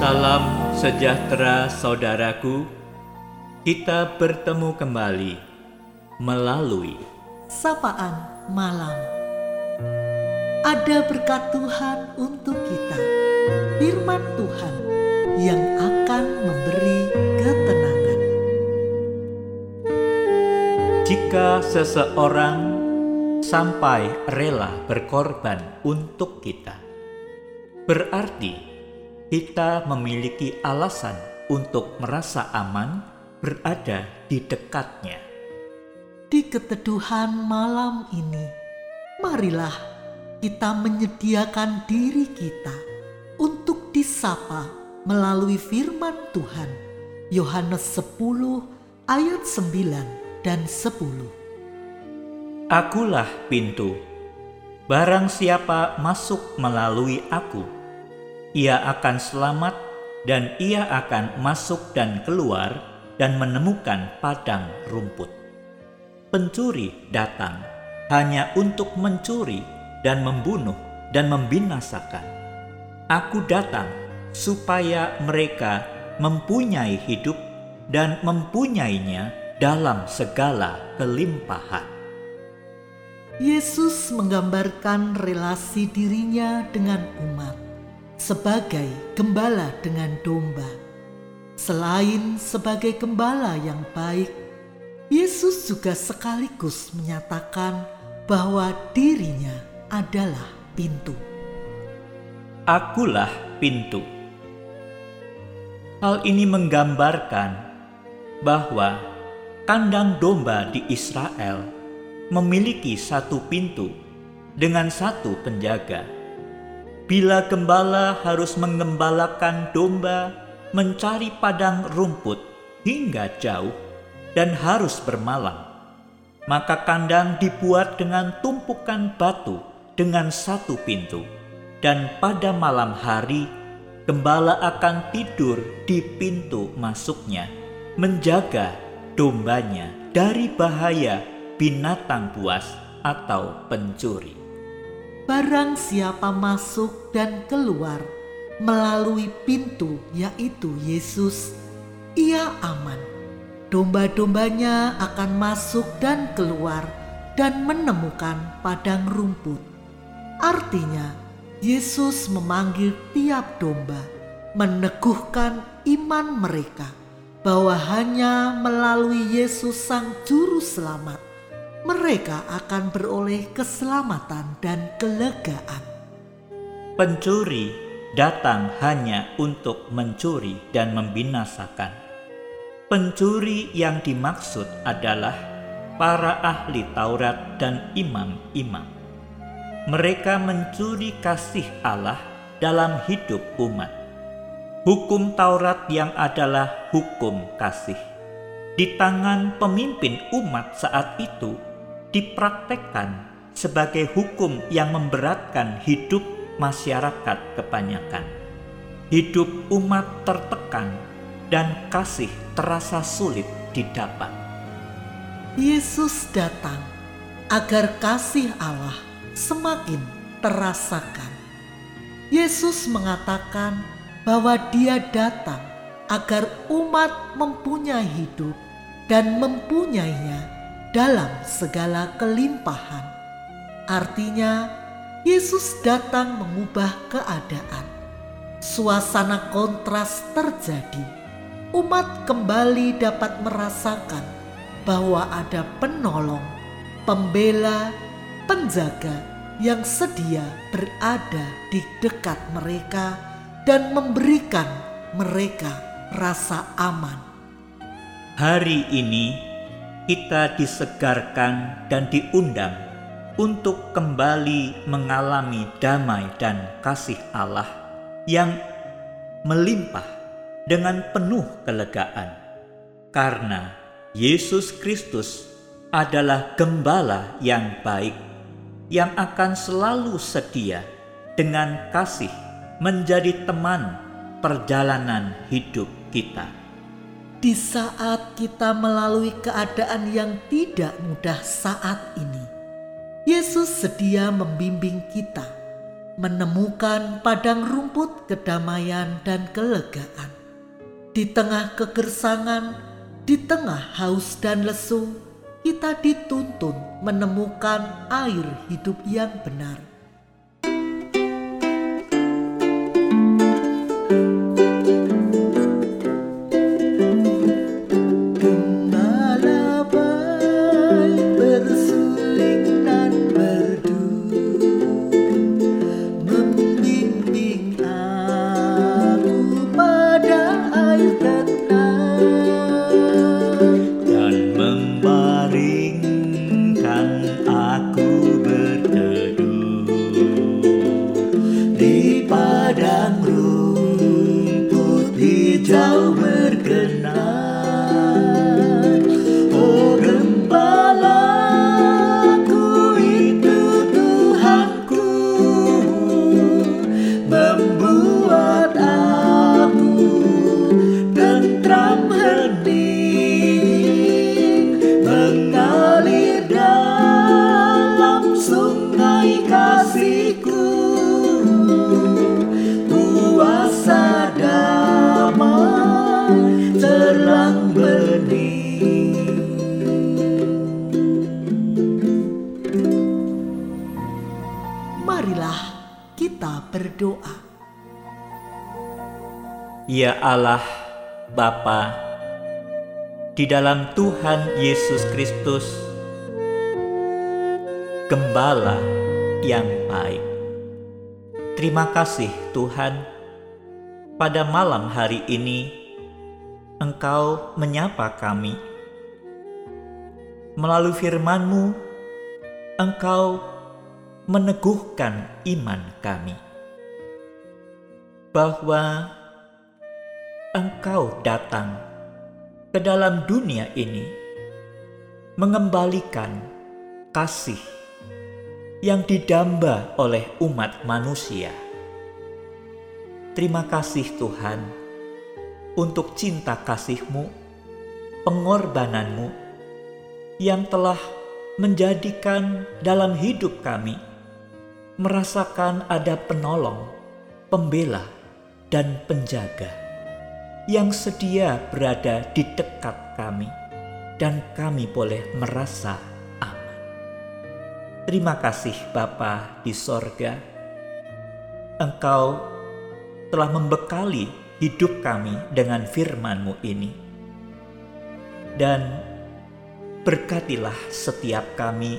Salam sejahtera saudaraku. Kita bertemu kembali melalui sapaan malam. Ada berkat Tuhan untuk kita, firman Tuhan yang akan memberi ketenangan. jika seseorang sampai rela berkorban untuk kita. Berarti kita memiliki alasan untuk merasa aman berada di dekatnya. Di keteduhan malam ini, marilah kita menyediakan diri kita untuk disapa melalui firman Tuhan. Yohanes 10 ayat 9 dan 10. Akulah pintu. Barang siapa masuk melalui aku, ia akan selamat dan ia akan masuk dan keluar dan menemukan padang rumput. Pencuri datang hanya untuk mencuri dan membunuh dan membinasakan. Aku datang supaya mereka mempunyai hidup dan mempunyainya dalam segala kelimpahan. Yesus menggambarkan relasi dirinya dengan umat sebagai gembala dengan domba. Selain sebagai gembala yang baik, Yesus juga sekaligus menyatakan bahwa dirinya adalah pintu. Akulah pintu. Hal ini menggambarkan bahwa kandang domba di Israel memiliki satu pintu dengan satu penjaga. Bila gembala harus mengembalakan domba mencari padang rumput hingga jauh dan harus bermalam, maka kandang dibuat dengan tumpukan batu dengan satu pintu, dan pada malam hari gembala akan tidur di pintu masuknya, menjaga dombanya dari bahaya binatang buas atau pencuri. Barang siapa masuk dan keluar melalui pintu, yaitu Yesus, ia aman. Domba-dombanya akan masuk dan keluar dan menemukan padang rumput. Artinya, Yesus memanggil tiap domba, meneguhkan iman mereka bahwa hanya melalui Yesus, Sang Juru Selamat, mereka akan beroleh keselamatan dan kelegaan. Pencuri datang hanya untuk mencuri dan membinasakan. Pencuri yang dimaksud adalah para ahli Taurat dan imam-imam. Mereka mencuri kasih Allah dalam hidup umat. Hukum Taurat yang adalah hukum kasih di tangan pemimpin umat saat itu dipraktekkan sebagai hukum yang memberatkan hidup masyarakat kebanyakan. Hidup umat tertekan dan kasih terasa sulit didapat. Yesus datang agar kasih Allah semakin terasakan. Yesus mengatakan bahwa Dia datang agar umat mempunyai hidup dan mempunyainya dalam segala kelimpahan. Artinya, Yesus datang mengubah keadaan. Suasana kontras terjadi. Umat kembali dapat merasakan bahwa ada penolong, pembela, penjaga yang sedia berada di dekat mereka dan memberikan mereka rasa aman. Hari ini kita disegarkan dan diundang untuk kembali mengalami damai dan kasih Allah yang melimpah dengan penuh kelegaan, karena Yesus Kristus adalah gembala yang baik yang akan selalu sedia dengan kasih menjadi teman perjalanan hidup kita. Di saat kita melalui keadaan yang tidak mudah saat ini, Yesus sedia membimbing kita, menemukan padang rumput kedamaian dan kelegaan. Di tengah kegersangan, di tengah haus dan lesu, kita dituntun menemukan air hidup yang benar. Berdoa. Ya Allah, Bapa, di dalam Tuhan Yesus Kristus, Gembala yang baik. Terima kasih Tuhan, pada malam hari ini Engkau menyapa kami. Melalui firman-Mu, Engkau meneguhkan iman kami bahwa Engkau datang ke dalam dunia ini mengembalikan kasih yang didamba oleh umat manusia. Terima kasih Tuhan untuk cinta kasih-Mu, pengorbananmu yang telah menjadikan dalam hidup kami merasakan ada penolong, pembela, dan penjaga yang sedia berada di dekat kami dan kami boleh merasa aman. Terima kasih Bapa di sorga. Engkau telah membekali hidup kami dengan firman-Mu ini. Dan berkatilah setiap kami,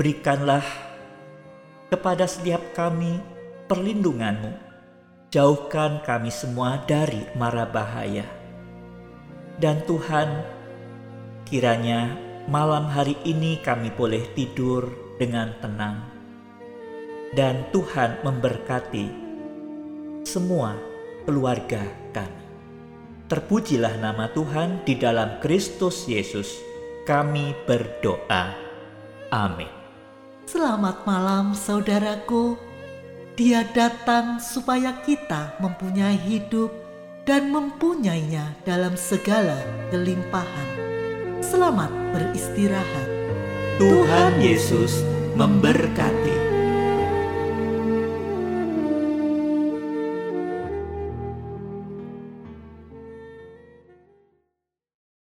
berikanlah kepada setiap kami perlindungan-Mu jauhkan kami semua dari mara bahaya. Dan Tuhan, kiranya malam hari ini kami boleh tidur dengan tenang. Dan Tuhan memberkati semua keluarga kami. Terpujilah nama Tuhan di dalam Kristus Yesus. Kami berdoa. Amin. Selamat malam saudaraku dia datang supaya kita mempunyai hidup dan mempunyainya dalam segala kelimpahan. Selamat beristirahat. Tuhan Yesus memberkati.